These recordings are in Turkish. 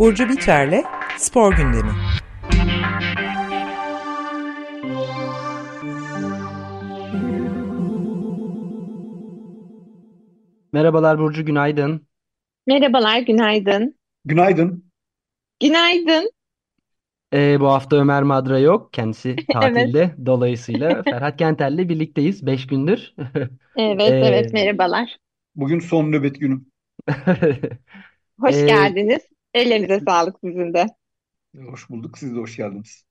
Burcu Biterle Spor Gündemi. Merhabalar Burcu, günaydın. Merhabalar, günaydın. Günaydın. Günaydın. Ee, bu hafta Ömer Madra yok. Kendisi Evet, tatilde. Dolayısıyla Ferhat Kenter'le birlikteyiz. Beş gündür. evet, Ee, evet, merhabalar. Bugün son nöbet günüm. Hoş ee, geldiniz. Ellerinize sağlık sizin de. Hoş bulduk. Siz de hoş geldiniz.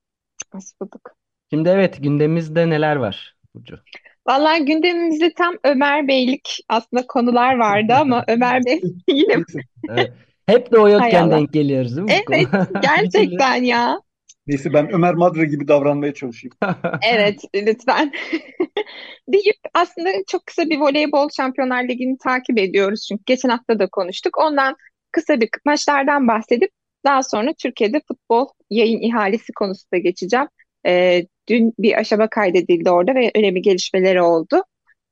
Hoş bulduk. şimdi evet gündemimizde neler var Burcu? Vallahi gündemimizde tam Ömer Beylik aslında konular vardı ama Ömer Bey yine. Evet. Hep de o hay yokken Allah. denk geliyoruz değil mi bu? Evet, gerçekten ya. Neyse ben Ömer Madra gibi davranmaya çalışayım. Evet, lütfen. Deyip aslında çok kısa bir voleybol Şampiyonlar Ligi'ni takip ediyoruz çünkü geçen hafta da konuştuk. Ondan kısa bir maçlardan bahsedip daha sonra Türkiye'de futbol yayın ihalesi konusunda geçeceğim. Ee, dün bir aşama kaydedildi orada ve önemli gelişmeleri oldu.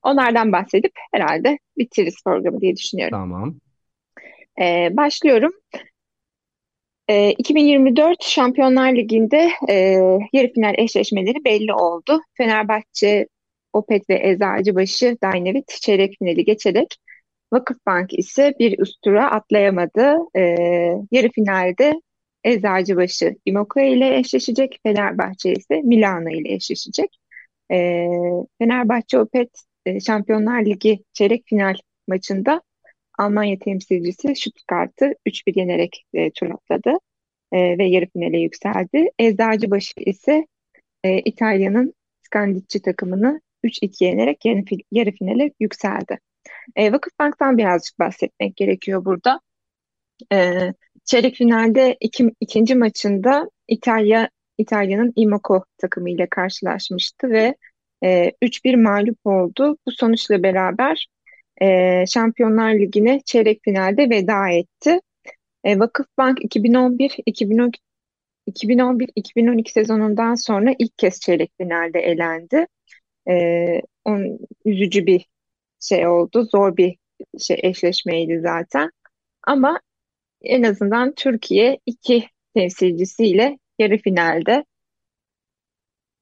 Onlardan bahsedip herhalde bitiririz programı diye düşünüyorum. Tamam. Ee, başlıyorum. Ee, 2024 Şampiyonlar Ligi'nde e, yarı final eşleşmeleri belli oldu. Fenerbahçe, Opet ve Eczacıbaşı Dynavit çeyrek finali geçerek Vakıfbank ise bir üst tura atlayamadı. Ee, yarı finalde Eczacıbaşı Imoco ile eşleşecek, Fenerbahçe ise Milano ile eşleşecek. Ee, Fenerbahçe Opet e, Şampiyonlar Ligi çeyrek final maçında Almanya temsilcisi Stuttgart'ı 3-1 yenerek e, tur atladı e, ve yarı finale yükseldi. Eczacıbaşı ise e, İtalya'nın Scandicci takımını 3-2 yenerek yarı finale yükseldi. E, Vakıfbank'tan birazcık bahsetmek gerekiyor burada. E, çeyrek finalde iki, ikinci maçında İtalya İtalya'nın Imoco takımıyla karşılaşmıştı ve e, 3-1 mağlup oldu. Bu sonuçla beraber e, Şampiyonlar Ligi'ne çeyrek finalde veda etti. E, Vakıfbank 2011-2012 2011-2012 sezonundan sonra ilk kez çeyrek finalde elendi. Ee, on, üzücü bir şey oldu. Zor bir şey eşleşmeydi zaten. Ama en azından Türkiye iki temsilcisiyle yarı finalde.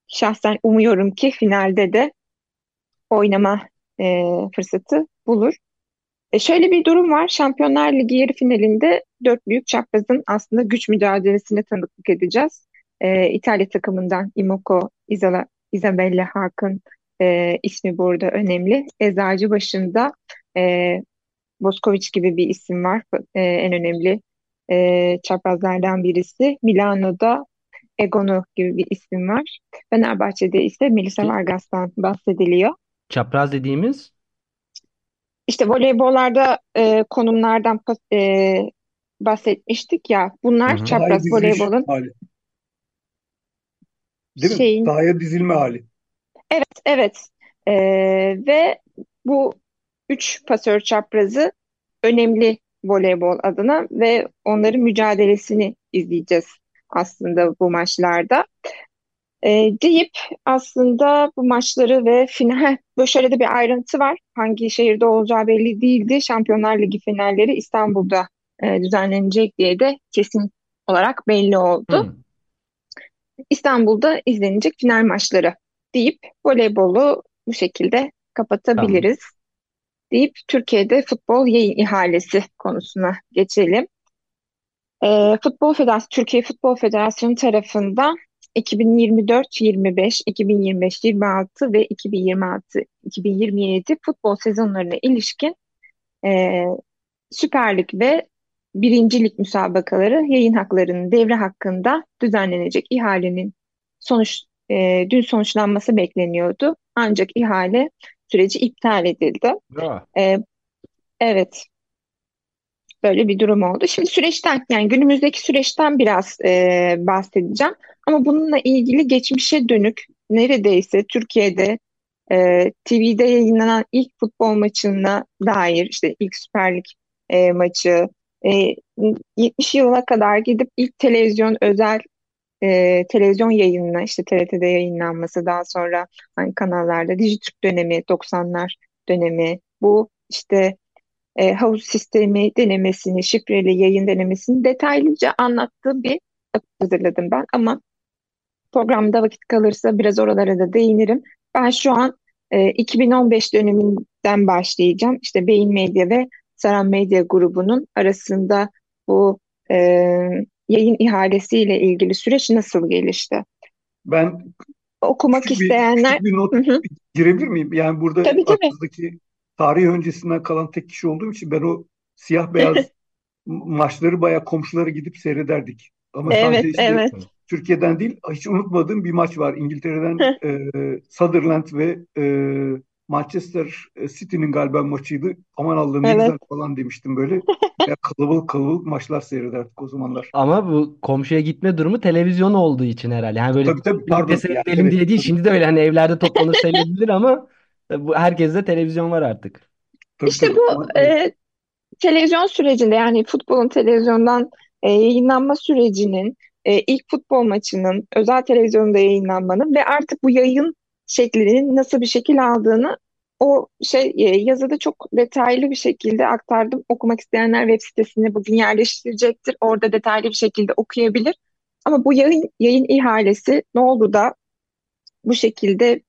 Şahsen umuyorum ki finalde de oynama e, fırsatı bulur. E şöyle bir durum var. Şampiyonlar Ligi yarı finalinde dört büyük çaprazın aslında güç mücadelesine tanıklık edeceğiz. E, İtalya takımından Imoco, Isola, Isabella Haak'ın e, ismi burada önemli. Eczacı başında e, Boskovic gibi bir isim var. E, en önemli e, çaprazlardan birisi. Milano'da Egonu gibi bir isim var. Fenerbahçe'de ise Melissa Ki, Vargas'tan bahsediliyor. çapraz dediğimiz İşte voleybollarda e, konumlardan e, bahsetmiştik ya. Bunlar hı. Sahaya çapraz diziliş voleybolun hali. Değil mi? şeyin. Sahaya dizilme hali. Evet, evet. E, ve bu üç pasör çaprazı önemli voleybol adına ve onların mücadelesini izleyeceğiz aslında bu maçlarda. E, deyip aslında bu maçları ve final böyle şöyle de bir ayrıntı var. Hangi şehirde olacağı belli değildi. Şampiyonlar Ligi finalleri İstanbul'da e, düzenlenecek diye de kesin olarak belli oldu. Hı, İstanbul'da izlenecek final maçları deyip voleybolu bu şekilde tamam. kapatabiliriz. Deyip Türkiye'de futbol yayın ihalesi konusuna geçelim. Ee, Futbol Federasyonu, Türkiye Futbol Federasyonu tarafından 2024-25, 2025-26 ve 2026-2027 futbol sezonlarına ilişkin e, Süper Lig ve Birinci Lig müsabakaları yayın haklarının devre hakkında düzenlenecek ihalenin sonuç e, dün sonuçlanması bekleniyordu. Ancak ihale süreci iptal edildi. E, evet. Böyle bir durum oldu. Şimdi süreçten yani günümüzdeki süreçten biraz e, bahsedeceğim. Ama bununla ilgili geçmişe dönük neredeyse Türkiye'de e, TV'de yayınlanan ilk futbol maçına dair işte ilk Süper Lig e, maçı e, 70 yılına kadar gidip ilk televizyon özel e, televizyon yayınına işte TRT'de yayınlanması daha sonra hani kanallarda Dijitürk dönemi 90'lar dönemi bu işte e, havuz sistemi denemesini, şifreli yayın denemesini detaylıca anlattığı bir hazırladım ben. Ama programda vakit kalırsa biraz oralara da değinirim. Ben şu an e, 2015 döneminden başlayacağım. İşte Beyin Medya ve Saran Medya grubunun arasında bu e, yayın ihalesiyle ilgili süreç nasıl gelişti? Ben Okumak küçük bir, isteyenler küçük bir not girebilir miyim? Yani burada Tabii tabii. tarih öncesinden kalan tek kişi olduğum için ben o siyah beyaz maçları bayağı komşulara gidip seyrederdik. Ama Evet, sadece işte evet. Türkiye'den değil, hiç unutmadığım bir maç var. İngiltere'den e, Sunderland ve e, Manchester City'nin galiba maçıydı. Aman Allah'ım ne Evet. güzel falan demiştim böyle. Ya kalabalık kalabalık maçlar seyrederdik o zamanlar. Ama bu komşuya gitme durumu televizyon olduğu için herhalde. Yani böyle Tabii tabii pardon. Yani seyredelim evet diye değil. Şimdi de öyle hani evlerde toplanır seyredilir ama bu herkeste televizyon var artık. tabii İşte tabii bu e, televizyon sürecinde yani futbolun televizyondan e, yayınlanma sürecinin e, ilk futbol maçının özel televizyonda yayınlanmanın ve artık bu yayın şeklinin nasıl bir şekil aldığını o şey e, yazıda çok detaylı bir şekilde aktardım. Okumak isteyenler web sitesine bugün yerleştirecektir. Orada detaylı bir şekilde okuyabilir. Ama bu yayın yayın ihalesi ne oldu da bu şekilde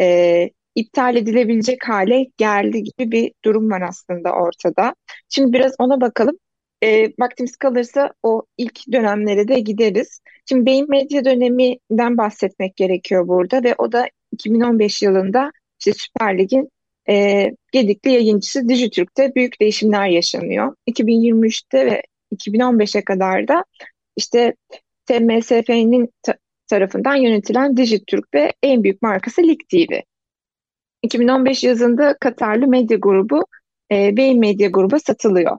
e, iptal edilebilecek hale geldi gibi bir durum var aslında ortada. Şimdi biraz ona bakalım. E, vaktimiz kalırsa o ilk dönemlere de gideriz. Şimdi Beyin Medya döneminden bahsetmek gerekiyor burada ve o da 2015 yılında işte Süper Lig'in e, gedikli yayıncısı Dijitürk'te büyük değişimler yaşanıyor. 2023'te ve 2015'e kadar da işte TMSF'nin ta- tarafından yönetilen Dijitürk ve en büyük markası Lig TV. 2015 yazında Katarlı medya grubu e, Beyin Medya gruba satılıyor.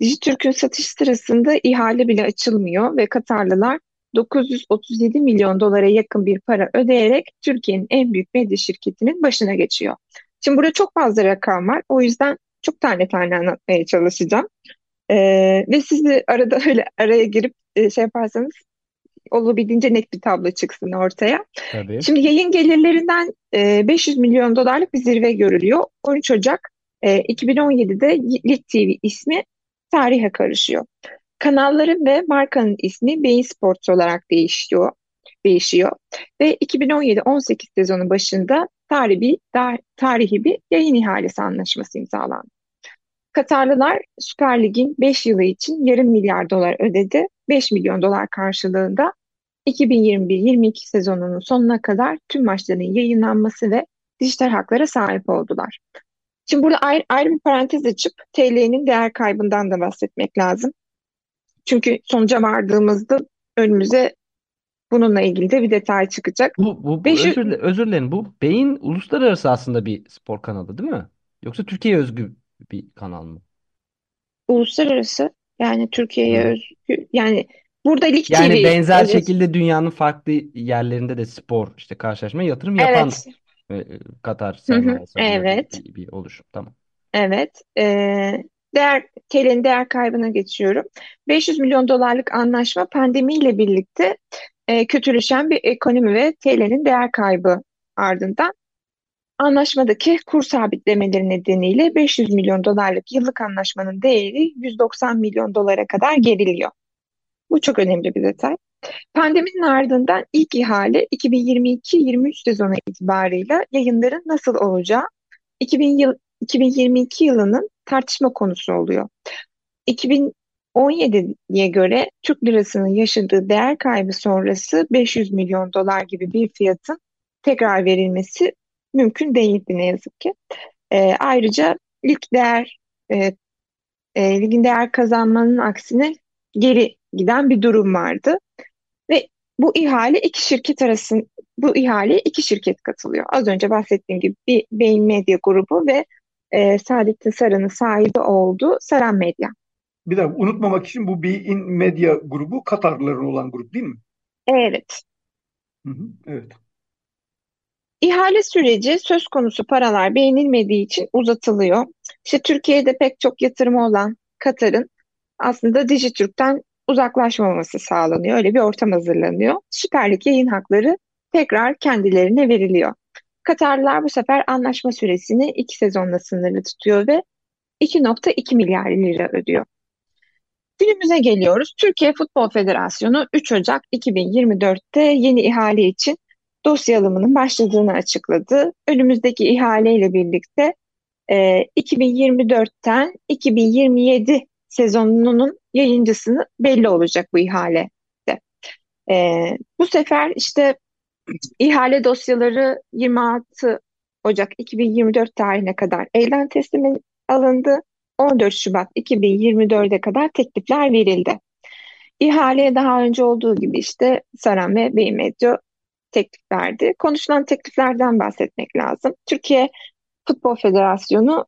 Dijitürk'ün satış sırasında ihale bile açılmıyor ve Katarlılar 937 milyon dolara yakın bir para ödeyerek Türkiye'nin en büyük medya şirketinin başına geçiyor. Şimdi burada çok fazla rakam var. O yüzden çok tane tane anlatmaya çalışacağım. E, ve siz de arada öyle araya girip e, şey yaparsanız olabildiğince net bir tablo çıksın ortaya. Tabii. Şimdi yayın gelirlerinden e, 500 milyon dolarlık bir zirve görülüyor. 13 Ocak e, 2017'de Lig TV ismi tarihe karışıyor. Kanalların ve markanın ismi Bein Sports olarak değişiyor. Değişiyor ve 2017-18 sezonu başında tarihi, tarihi bir yayın ihalesi anlaşması imzalandı. Katarlılar Süper Lig'in 5 yılı için yarım milyar dolar ödedi. 5 milyon dolar karşılığında 2021-22 sezonunun sonuna kadar tüm maçların yayınlanması ve dijital haklara sahip oldular. Şimdi burada ayrı, ayrı bir parantez açıp TL'nin değer kaybından da bahsetmek lazım. Çünkü sonuca vardığımızda önümüze bununla ilgili de bir detay çıkacak. Bu, bu, bu 500 özür, özür dilerim. Bu Beyin uluslararası aslında bir spor kanalı değil mi? Yoksa Türkiye'ye özgü bir kanal mı? uluslararası yani Türkiye'ye Hı. özgü yani burada Lig Yani TV benzer evet, şekilde dünyanın farklı yerlerinde de spor işte karşılaşma yatırım yapan evet e, e, Katar Hı hı, sermayesi evet bir, bir oluşum. Tamam. Evet, eee, değer TL'nin değer kaybına geçiyorum. 500 milyon dolarlık anlaşma pandemiyle birlikte eee, kötüleşen bir ekonomi ve TL'nin değer kaybı ardından anlaşmadaki kur sabitlemeleri nedeniyle 500 milyon dolarlık yıllık anlaşmanın değeri 190 milyon dolara kadar geriliyor. Bu çok önemli bir detay. Pandeminin ardından ilk ihale 2022-23 sezonu itibarıyla yayınların nasıl olacağı 2000 yıl, 2022 yılının tartışma konusu oluyor. 2017'ye göre Türk lirasının yaşadığı değer kaybı sonrası 500 milyon dolar gibi bir fiyatın tekrar verilmesi mümkün değildi ne yazık ki. Ee, ayrıca lig değer e, e, ligin değer kazanmanın aksine geri giden bir durum vardı bu ihale iki şirket arasında bu ihaleye iki şirket katılıyor. Az önce bahsettiğim gibi bir Beyin Medya grubu ve e, Saadettin Saran'ın sahibi olduğu Saran Medya. Bir dakika unutmamak için bu Bein Medya grubu Katarlıların olan grup değil mi? Evet. Hı hı, evet. İhale süreci söz konusu paralar beğenilmediği için uzatılıyor. İşte Türkiye'de pek çok yatırımı olan Katar'ın aslında Dijitürk'ten uzaklaşmaması sağlanıyor. Öyle bir ortam hazırlanıyor. Süper Lig yayın hakları tekrar kendilerine veriliyor. Katarlılar bu sefer anlaşma süresini iki sezonla sınırlı tutuyor ve 2.2 milyar lira ödüyor. Günümüze geliyoruz. Türkiye Futbol Federasyonu 3 Ocak 2024'te yeni ihale için dosya alımının başladığını açıkladı. Önümüzdeki ihaleyle birlikte e, 2024'ten 2027 sezonunun yayıncısını belli olacak bu ihalede. E, bu sefer işte ihale dosyaları 26 Ocak 2024 tarihine kadar elden teslim alındı. 14 Şubat 2024'e kadar teklifler verildi. İhaleye daha önce olduğu gibi işte Saran ve Beyin Medya teklif verdi. Konuşulan tekliflerden bahsetmek lazım. Türkiye Futbol Federasyonu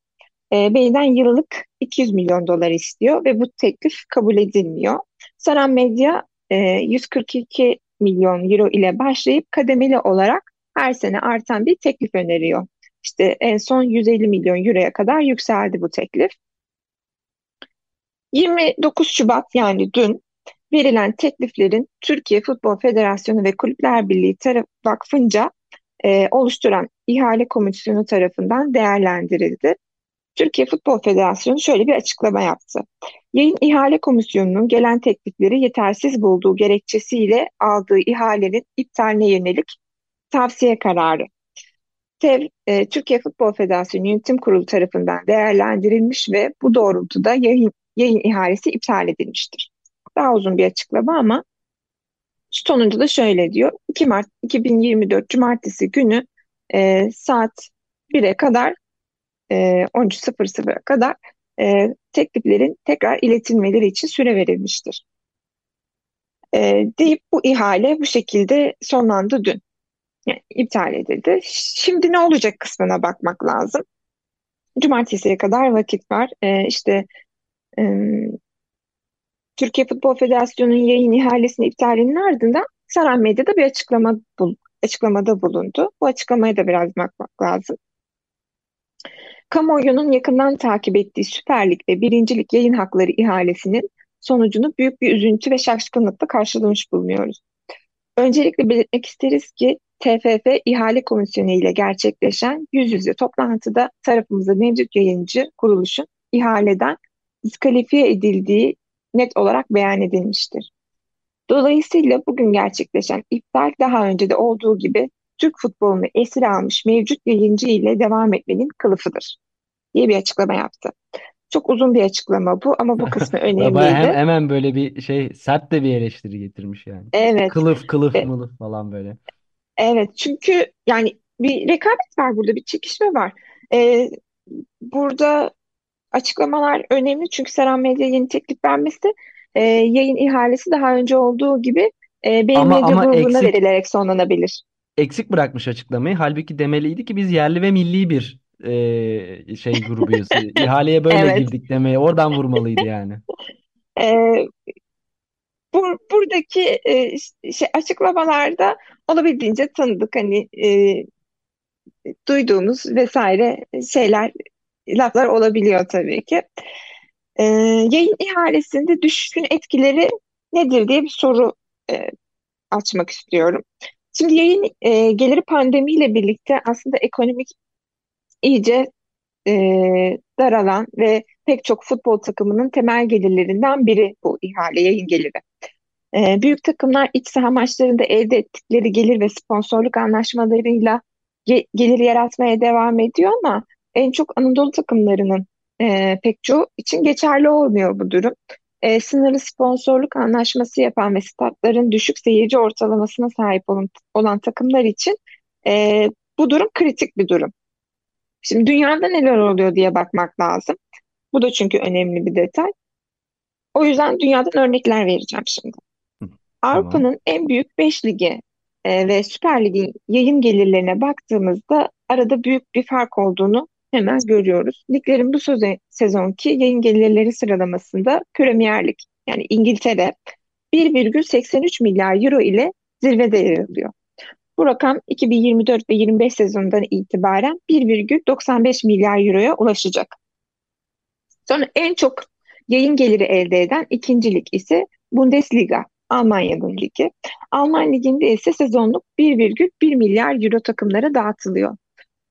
e, Bey'den yıllık 200 milyon dolar istiyor ve bu teklif kabul edilmiyor. Saran Medya e, 142 milyon euro ile başlayıp kademeli olarak her sene artan bir teklif öneriyor. İşte en son 150 milyon euroya kadar yükseldi bu teklif. 29 Şubat yani dün verilen tekliflerin Türkiye Futbol Federasyonu ve Kulüpler Birliği taraf vakfınca e, oluşturan ihale komisyonu tarafından değerlendirildi. Türkiye Futbol Federasyonu şöyle bir açıklama yaptı. Yayın ihale komisyonunun gelen teklifleri yetersiz bulduğu gerekçesiyle aldığı ihalenin iptaline yönelik tavsiye kararı. TEV, e, Türkiye Futbol Federasyonu Yönetim Kurulu tarafından değerlendirilmiş ve bu doğrultuda yayın, yayın ihalesi iptal edilmiştir. Daha uzun bir açıklama ama sonunda da şöyle diyor. 2 Mart 2024 Cumartesi günü e, saat 1'e kadar e, 13.00'a kadar e, tekliflerin tekrar iletilmeleri için süre verilmiştir. E, deyip bu ihale bu şekilde sonlandı dün. Yani iptal edildi. Şimdi ne olacak kısmına bakmak lazım. Cumartesiye kadar vakit var. E, işte e, Türkiye Futbol Federasyonu'nun yayın ihalesini iptalinin ardından Saran Medya'da bir açıklama bul açıklamada bulundu. Bu açıklamaya da biraz bakmak lazım. Kamuoyunun yakından takip ettiği Süper Lig ve Birincilik yayın hakları ihalesinin sonucunu büyük bir üzüntü ve şaşkınlıkla karşılamış bulunuyoruz. Öncelikle belirtmek isteriz ki TFF İhale Komisyonu ile gerçekleşen yüz yüze toplantıda tarafımızda mevcut yayıncı kuruluşun ihaleden diskalifiye edildiği net olarak beyan edilmiştir. Dolayısıyla bugün gerçekleşen iptal daha önce de olduğu gibi Türk futbolunu esir almış mevcut yayıncı ile devam etmenin kılıfıdır diye bir açıklama yaptı. Çok uzun bir açıklama bu ama bu kısmı önemliydi. hem, hemen böyle bir şey sert de bir eleştiri getirmiş yani. Evet. Kılıf kılıf E, mılıf falan böyle. Evet çünkü yani bir rekabet var burada, bir çekişme var. Ee, burada açıklamalar önemli çünkü Saran Medya yeni teklif vermesi e, yayın ihalesi daha önce olduğu gibi e, Beyin Ama Medya ama grubuna eksik verilerek sonlanabilir. Eksik bırakmış açıklamayı. Halbuki demeliydi ki biz yerli ve milli bir e, şey grubuyuz. İhaleye böyle Evet. girdik demeye. Oradan vurmalıydı yani. Ee, bu, buradaki e, şey, açıklamalarda olabildiğince tanıdık hani e, duyduğumuz vesaire şeyler, laflar olabiliyor tabii ki. Ee, yayın ihalesinde düşüşün etkileri nedir diye bir soru e, açmak istiyorum. Şimdi yayın e, geliri pandemiyle birlikte aslında ekonomik iyice e, daralan ve pek çok futbol takımının temel gelirlerinden biri bu ihale yayın geliri. E, büyük takımlar iç saha maçlarında elde ettikleri gelir ve sponsorluk anlaşmalarıyla ge- gelir yaratmaya devam ediyor ama en çok Anadolu takımlarının e, pek çoğu için geçerli olmuyor bu durum. E, sınırlı sponsorluk anlaşması yapan ve statların düşük seyirci ortalamasına sahip olan, olan takımlar için e, bu durum kritik bir durum. Şimdi dünyada neler oluyor diye bakmak lazım. Bu da çünkü önemli bir detay. O yüzden dünyadan örnekler vereceğim şimdi. Tamam. Avrupa'nın en büyük 5 ligi e, ve Süper Lig'in yayın gelirlerine baktığımızda arada büyük bir fark olduğunu hemen görüyoruz. Liglerin bu söze- sezonki yayın gelirleri sıralamasında Premier Lig yani İngiltere 1,83 milyar euro ile zirvede yer alıyor. Bu rakam 2024 ve 25 sezonundan itibaren 1,95 milyar euroya ulaşacak. Sonra en çok yayın geliri elde eden ikincilik ise Bundesliga, Almanya'nın ligi. Alman liginde ise sezonluk 1,1 milyar euro takımlara dağıtılıyor.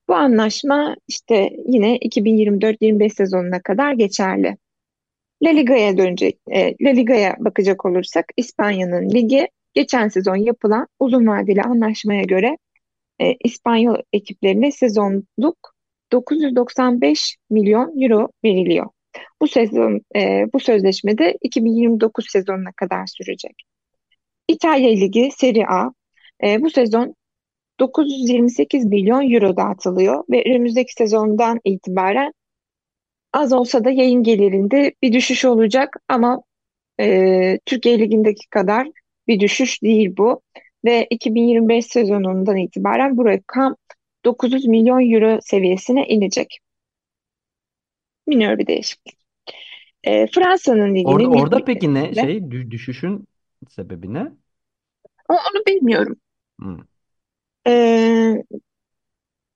Bu anlaşma işte yine 2024-25 sezonuna kadar geçerli. La Liga'ya dönecek, e, La Liga'ya bakacak olursak İspanya'nın ligi geçen sezon yapılan uzun vadeli anlaşmaya göre e, İspanyol ekiplerine sezonluk 995 milyon euro veriliyor. Bu sezon e, bu sözleşme de 2029 sezonuna kadar sürecek. İtalya Ligi Serie A e, bu sezon 928 milyon euro dağıtılıyor ve önümüzdeki sezondan itibaren az olsa da yayın gelirinde bir düşüş olacak ama e, Türkiye Ligi'ndeki kadar bir düşüş değil bu. Ve 2025 sezonundan itibaren bu rakam 900 milyon euro seviyesine inecek. Minör bir değişiklik. E, Fransa'nın liginin Orada, orada peki ne şey dü- düşüşün sebebi ne? onu bilmiyorum. Hmm. E,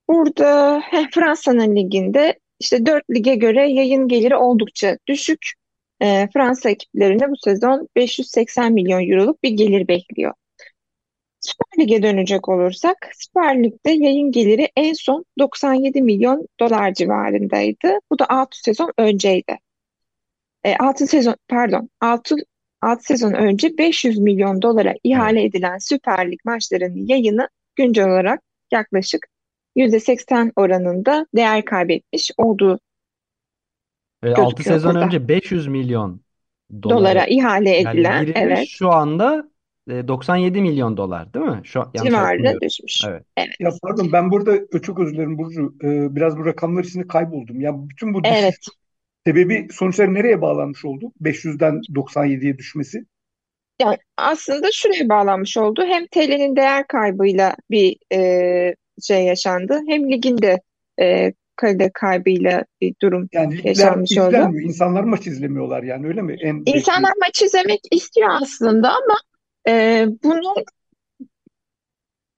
burada heh, Fransa'nın liginde işte 4 lige göre yayın geliri oldukça düşük. E, Fransa ekiplerine bu sezon 580 milyon euroluk bir gelir bekliyor. Süper Lig'e dönecek olursak, Süper Lig'de yayın geliri en son 97 milyon dolar civarındaydı. Bu da 6 sezon önceydi. E, 6 sezon pardon 6 6 sezon önce 500 milyon dolara ihale edilen Süper Lig maçlarının yayını güncel olarak yaklaşık %80 oranında değer kaybetmiş olduğu Ve 6 gözüküyor sezon burada. önce 500 milyon dolara Dolara ihale yani edilen girilmiş evet şu anda e, 97 milyon dolar değil mi? Şu yanlış düşmüş. Evet. Evet. Ya pardon ben burada çok özür dilerim Burcu. Ee, biraz bu rakamlar içinde kayboldum. Ya bütün bu düşüş Evet. sebebi sonuçları nereye bağlanmış oldu? 500'den 97'ye düşmesi. Yani aslında şuraya bağlanmış oldu. Hem TL'nin değer kaybıyla bir e, şey yaşandı. Hem liginde e, kalite kaybıyla bir durum Yani ligler yaşanmış oldu. izlenmiyor. İnsanlar maç izlemiyorlar yani öyle mi? En belki İnsanlar maç izlemek istiyor aslında ama e, bunu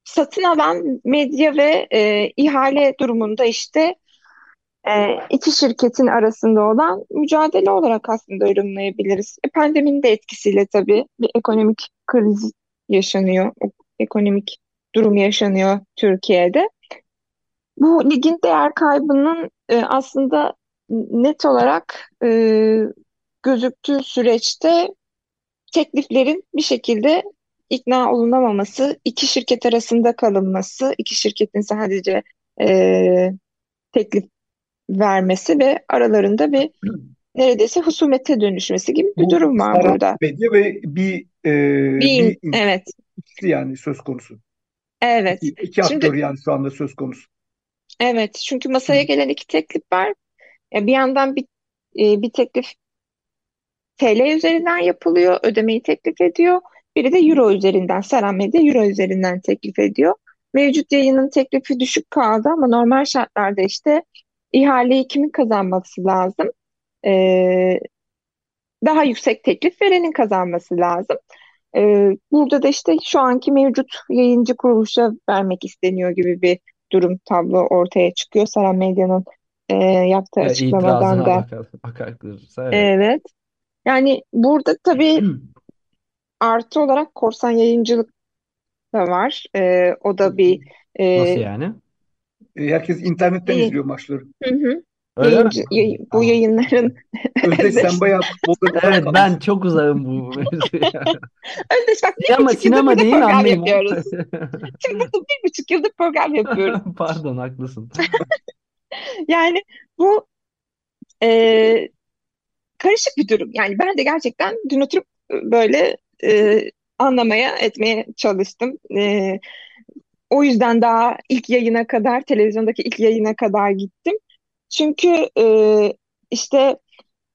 satın alan medya ve e, ihale durumunda işte e, iki şirketin arasında olan mücadele olarak aslında yorumlayabiliriz. E, pandeminin de etkisiyle tabii bir ekonomik kriz yaşanıyor. Ekonomik durum yaşanıyor Türkiye'de. Bu ligin değer kaybının e, aslında net olarak e, gözüktüğü süreçte tekliflerin bir şekilde ikna olunamaması, iki şirket arasında kalınması, iki şirketin sadece e, teklif vermesi ve aralarında bir neredeyse husumete dönüşmesi gibi bir bu durum var burada. medya ve bir e, Bir, bir evet, yani söz konusu. evet. İki, iki Şimdi aktör yani şu anda söz konusu. evet çünkü masaya gelen iki teklif var. Ya bir yandan bir e, bir teklif TL üzerinden yapılıyor, ödemeyi teklif ediyor. Biri de Euro üzerinden, Saran Medya Euro üzerinden teklif ediyor. Mevcut yayının teklifi düşük kaldı ama normal şartlarda işte ihaleyi kimin kazanması lazım? Ee, daha yüksek teklif verenin kazanması lazım. Ee, burada da işte şu anki mevcut yayıncı kuruluşa vermek isteniyor gibi bir durum tablo ortaya çıkıyor. Saran Medya'nın e, yaptığı E, açıklamadan da. bakar, bakılırsa evet. Evet. Yani burada tabii artı olarak korsan yayıncılık da var. Ee, o da bir Nasıl e, yani? E, herkes internetten izliyor maçları. Hı hı. Öyle mi? Yayıncı, yay- bu yayınların Özdeş sen bayağı Evet ben çok uzağım bu. Özdeş bak bir Sinema, buçuk sinema deyin program yapıyoruz. Şimdi bir buçuk yıldır program yapıyoruz. Pardon haklısın. Yani bu e, karışık bir durum. Yani ben de gerçekten dün oturup böyle e, anlamaya etmeye çalıştım. E, o yüzden daha ilk yayına kadar, televizyondaki ilk yayına kadar gittim. Çünkü e, işte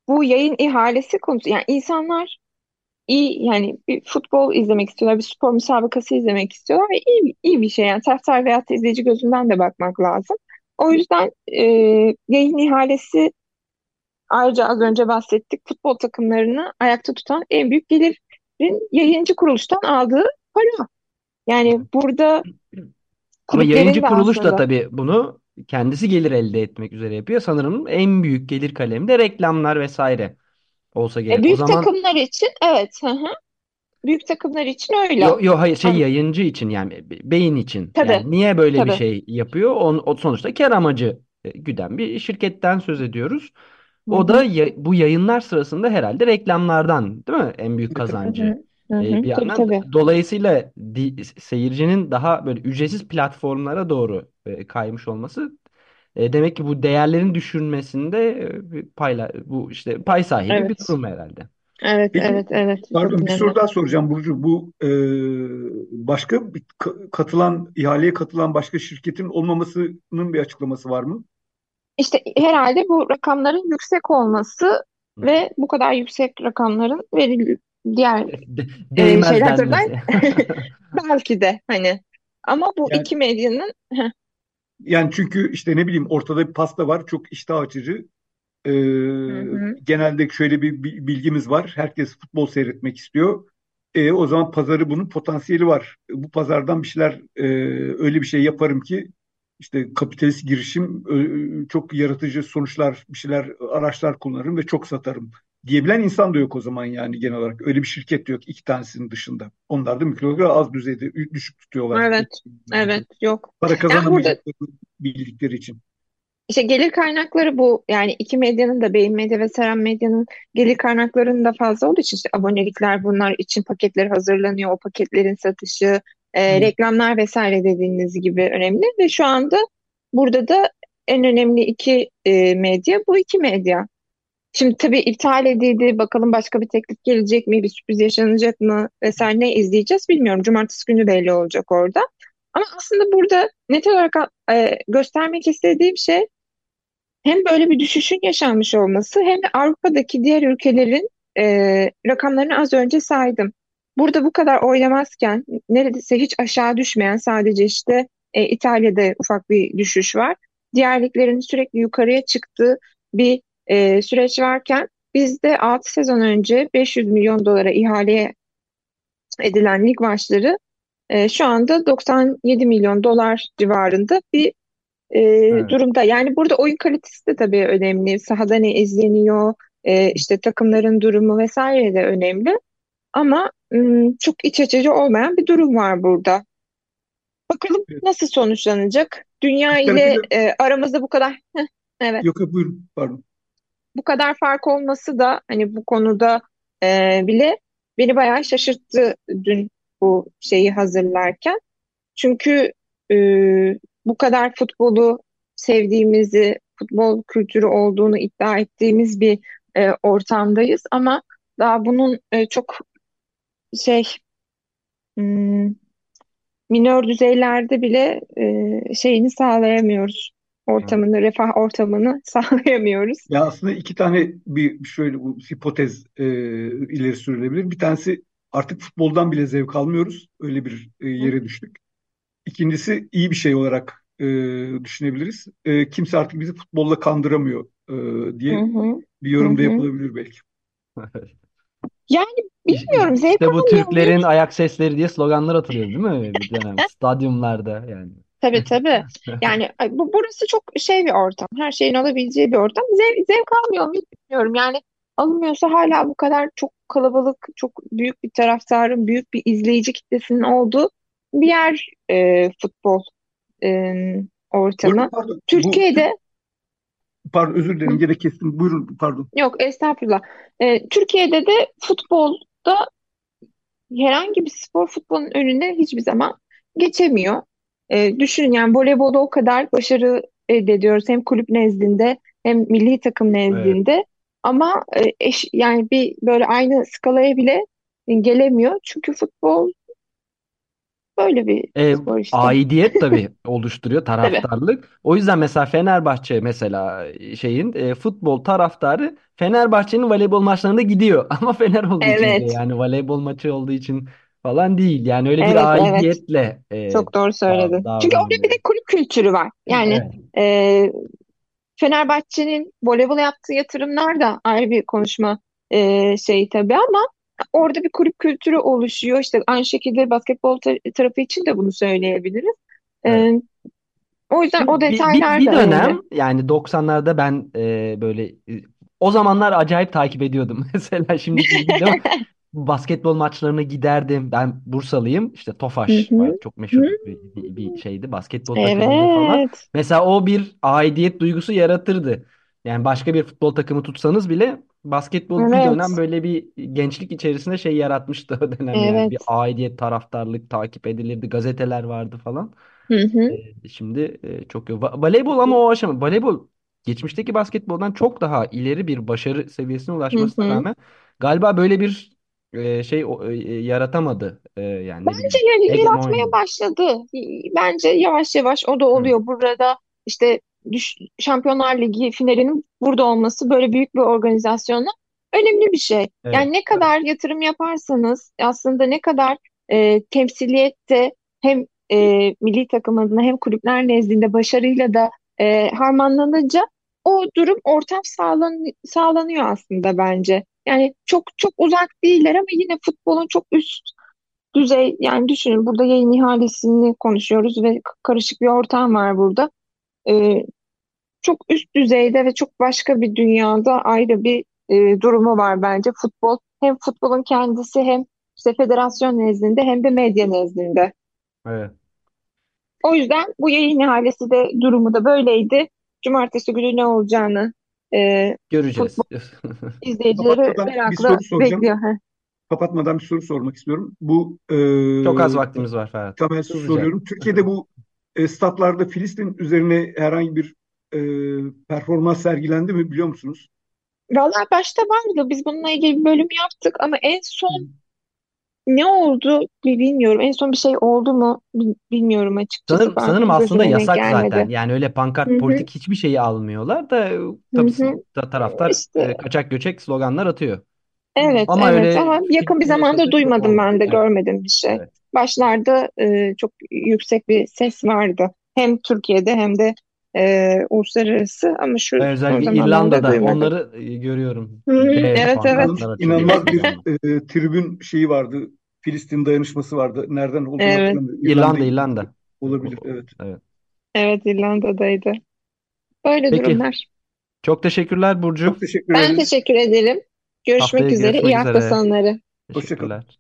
bu yayın ihalesi konusu, yani insanlar iyi yani bir futbol izlemek istiyorlar, bir spor müsabakası izlemek istiyorlar ve iyi, iyi bir şey yani taraftar veya izleyici gözünden de bakmak lazım. O yüzden e, yayın ihalesi ayrıca az önce bahsettik futbol takımlarını ayakta tutan en büyük gelirin yayıncı kuruluştan aldığı para. Yani burada Ama yayıncı kuruluş da aslında tabii bunu kendisi gelir elde etmek üzere yapıyor. Sanırım en büyük gelir kalemi de reklamlar vesaire olsa e, gerek. O büyük zaman takımlar için evet hı hı. büyük takımlar için öyle. Yo, yo hayır şey yayıncı için yani be- beyin için. tabii Yani niye böyle bir tabii. şey yapıyor? O, o sonuçta kar amacı e, güden bir şirketten söz ediyoruz. O da hı. ya- bu yayınlar sırasında herhalde reklamlardan, değil mi? En büyük E, tabii. Hı hı. E, bir Tabii yandan tabii. dolayısıyla di- seyircinin daha böyle ücretsiz platformlara doğru e, kaymış olması e, demek ki bu değerlerin düşürmesinde e, bir payla bu işte pay sahibi bir Evet. durum herhalde. Evet, Peki evet, evet. Çok pardon bir soru önemli. daha soracağım Burcu. Bu e, başka bir ka- katılan ihaleye katılan başka şirketin olmamasının bir açıklaması var mı? İşte herhalde bu rakamların yüksek olması Hı. ve bu kadar yüksek rakamların veril diğer De- e, şeyler denmesi. belki de hani ama bu Yani iki medyanın yani çünkü işte ne bileyim ortada bir pasta var çok iştah açıcı. Ee, Hı hı. genelde şöyle bir bi- bilgimiz var. Herkes futbol seyretmek istiyor. Ee, o zaman pazarı bunun potansiyeli var. Bu pazardan bir şeyler e, öyle bir şey yaparım ki işte kapitalist girişim e, çok yaratıcı sonuçlar bir şeyler araçlar kullanırım ve çok satarım diyebilen insan da yok o zaman yani genel olarak. Öyle bir şirket de yok iki tanesinin dışında. Onlar da mikrogra az düzeyde düşük tutuyorlar. Evet, evet yok. Para Yani burada kazanamayacaklarını bildikleri için. işte gelir kaynakları bu yani iki medyanın da Beyin Medya ve Seren Medya'nın gelir kaynaklarının da fazla olduğu için işte abonelikler bunlar için paketler hazırlanıyor. O paketlerin satışı, e, reklamlar vesaire dediğiniz gibi önemli ve şu anda burada da en önemli iki e, medya bu iki medya. Şimdi tabii iptal edildi. Bakalım başka bir teklif gelecek mi? Bir sürpriz yaşanacak mı? Vesaire ne izleyeceğiz bilmiyorum. Cumartesi günü belli olacak orada. Ama aslında burada net olarak e, göstermek istediğim şey hem böyle bir düşüşün yaşanmış olması hem de Avrupa'daki diğer ülkelerin e, rakamlarını az önce saydım. Burada bu kadar oynamazken neredeyse hiç aşağı düşmeyen sadece işte e, İtalya'da ufak bir düşüş var. Diğer liglerin sürekli yukarıya çıktığı bir e, süreç varken bizde 6 sezon önce 500 milyon dolara ihale edilen lig maçları e, şu anda 97 milyon dolar civarında bir e, Evet. durumda. Yani burada oyun kalitesi de tabii önemli. Sahada ne izleniyor, e, işte takımların durumu vesaire de önemli. Ama ım, çok iç açıcı olmayan bir durum var burada. Bakalım nasıl sonuçlanacak? Dünya ile e, aramızda bu kadar evet yok yok buyurun pardon. Bu kadar fark olması da hani bu konuda e, bile beni bayağı şaşırttı dün bu şeyi hazırlarken. Çünkü e, bu kadar futbolu sevdiğimizi, futbol kültürü olduğunu iddia ettiğimiz bir e, ortamdayız ama daha bunun e, çok şey hmm, minör düzeylerde bile e, şeyini sağlayamıyoruz. Evet. Ortamını, refah ortamını sağlayamıyoruz. Ya aslında iki tane bir şöyle bu hipotez e, ileri sürülebilir. Bir tanesi artık futboldan bile zevk almıyoruz. Öyle bir e, yere düştük. İkincisi iyi bir şey olarak e, düşünebiliriz. E, kimse artık bizi futbolla kandıramıyor e, diye hı, bir yorum da yapılabilir belki. Yani bilmiyorum zevk işte bu? Türklerin ayak sesleri diye sloganlar atılıyor değil mi bir dönem stadyumlarda yani. Tabii tabii. Yani bu burası çok şey bir ortam. Her şeyin olabileceği bir ortam. Zev- zevk almıyor muyum bilmiyorum. Yani alınmıyorsa hala bu kadar çok kalabalık, çok büyük bir taraftarın, büyük bir izleyici kitlesinin olduğu bir yer e, futbol e, Bu ortamı. pardon, bu Türkiye'de pardon özür dilerim gene kestim. Buyurun pardon. yok estağfurullah. E, Türkiye'de de futbolda herhangi bir spor futbolun önüne hiçbir zaman geçemiyor. E, düşünün yani voleybolda o kadar başarı elde ediyoruz hem kulüp nezdinde hem milli takım Evet. nezdinde ama e, eş, yani bir böyle aynı skalaya bile gelemiyor. Çünkü futbol böyle bir E, spor işte. aidiyet tabii oluşturuyor taraftarlık. O yüzden mesela Fenerbahçe mesela şeyin e, futbol taraftarı Fenerbahçe'nin voleybol maçlarında gidiyor. Ama Fener olduğu için. Evet. Yani voleybol maçı olduğu için falan değil. Yani öyle bir Evet, evet. aidiyetle e, Çok doğru dav- söyledin. Çünkü orada bir de davranılıyor. kulüp kültürü var. Yani Evet. e, Fenerbahçe'nin voleybol yaptığı yatırımlar da ayrı bir konuşma e, şeyi tabii ama orada bir kulüp kültürü oluşuyor. İşte aynı şekilde basketbol ta- tarafı için de bunu söyleyebiliriz. E, Evet. o yüzden o Bir, bir, detaylar bir da önemli. dönem yani 90'larda ben e, böyle e, o zamanlar acayip takip ediyordum. Mesela şimdiki gibi değil ama basketbol maçlarına giderdim. Ben Bursalıyım. İşte Tofaş Hı var. Çok meşhur Hı. bir, bir, bir şeydi. Basketbol takımıydı falan. Evet. Mesela o bir aidiyet duygusu yaratırdı. Yani başka bir futbol takımı tutsanız bile basketbol bir dönem Evet. böyle bir gençlik içerisinde şey yaratmıştı o dönem yani. Bir Evet. aidiyet, taraftarlık takip edilirdi. Gazeteler vardı falan. Hı hı. Ee, şimdi e, çok yok. Va- Voleybol ama o aşama. Voleybol geçmişteki basketboldan çok daha ileri bir başarı seviyesine Hı ulaşmasına hı. rağmen galiba böyle bir e, şey o- e, yaratamadı. E, yani ne Bence bileyim yani yaratmaya hegemonya. başladı. Bence yavaş yavaş o da Hı. oluyor. Burada işte düş, Şampiyonlar Ligi finalinin burada olması böyle büyük bir organizasyonla önemli bir şey. Evet. Yani ne kadar yatırım yaparsanız aslında ne kadar e, temsiliyette hem e, milli takım adına hem kulüpler nezdinde başarıyla da e, harmanlanınca o durum ortam sağlan, sağlanıyor aslında bence. Yani çok çok uzak değiller ama yine futbolun çok üst düzey yani düşünün burada yayın ihalesini konuşuyoruz ve karışık bir ortam var burada. Ee, çok üst düzeyde ve çok başka bir dünyada ayrı bir e, durumu var bence futbol. Hem futbolun kendisi hem işte federasyon nezdinde hem de medya nezdinde. Evet. O yüzden bu yayın ihalesi de durumu da böyleydi. Cumartesi günü ne olacağını e, Göreceğiz. izleyicileri Kapatmadan bir merakla bekliyor. Heh. Kapatmadan bir soru sormak istiyorum. Bu e, Çok az vaktimiz var Ferhat. temel Hızlıca. soruyorum. Türkiye'de bu e, statlarda Filistin üzerine herhangi bir e, performans sergilendi mi biliyor musunuz? Vallahi başta vardı. Biz bununla ilgili bir bölüm yaptık ama en son Ne oldu bi- bilmiyorum. En son bir şey oldu mu Bil- bilmiyorum açıkçası. Sanırım, Ben sanırım aslında yasak zaten. gelmedi. Yani öyle pankart, Hı hı, politik hiçbir şeyi almıyorlar da e, tabii hı. ta- taraftar e, İşte kaçak göçek sloganlar atıyor. evet Ama evet öyle ama yakın bir zamanda duymadım ben de Evet, görmedim bir şey. evet. Başlarda e, çok yüksek bir ses vardı. Hem Türkiye'de hem de e, uluslararası ama şu özellikle İrlanda'da duymadım. onları e, görüyorum. Evet evet. İnanılmaz bir e, tribün şeyi vardı. Filistin dayanışması vardı. Nereden olduğunu Evet hatırlamıyorum. İrlanda, İrlanda İrlanda. olabilir. Evet. Evet. evet İrlanda'daydı. Öyle Peki. durumlar. Çok teşekkürler Burcu. Çok teşekkür Ben teşekkür ederim. Görüşmek Haftaya üzere. görüşmek İyi hafta üzere. sonları. Hoşça kalın. Teşekkürler.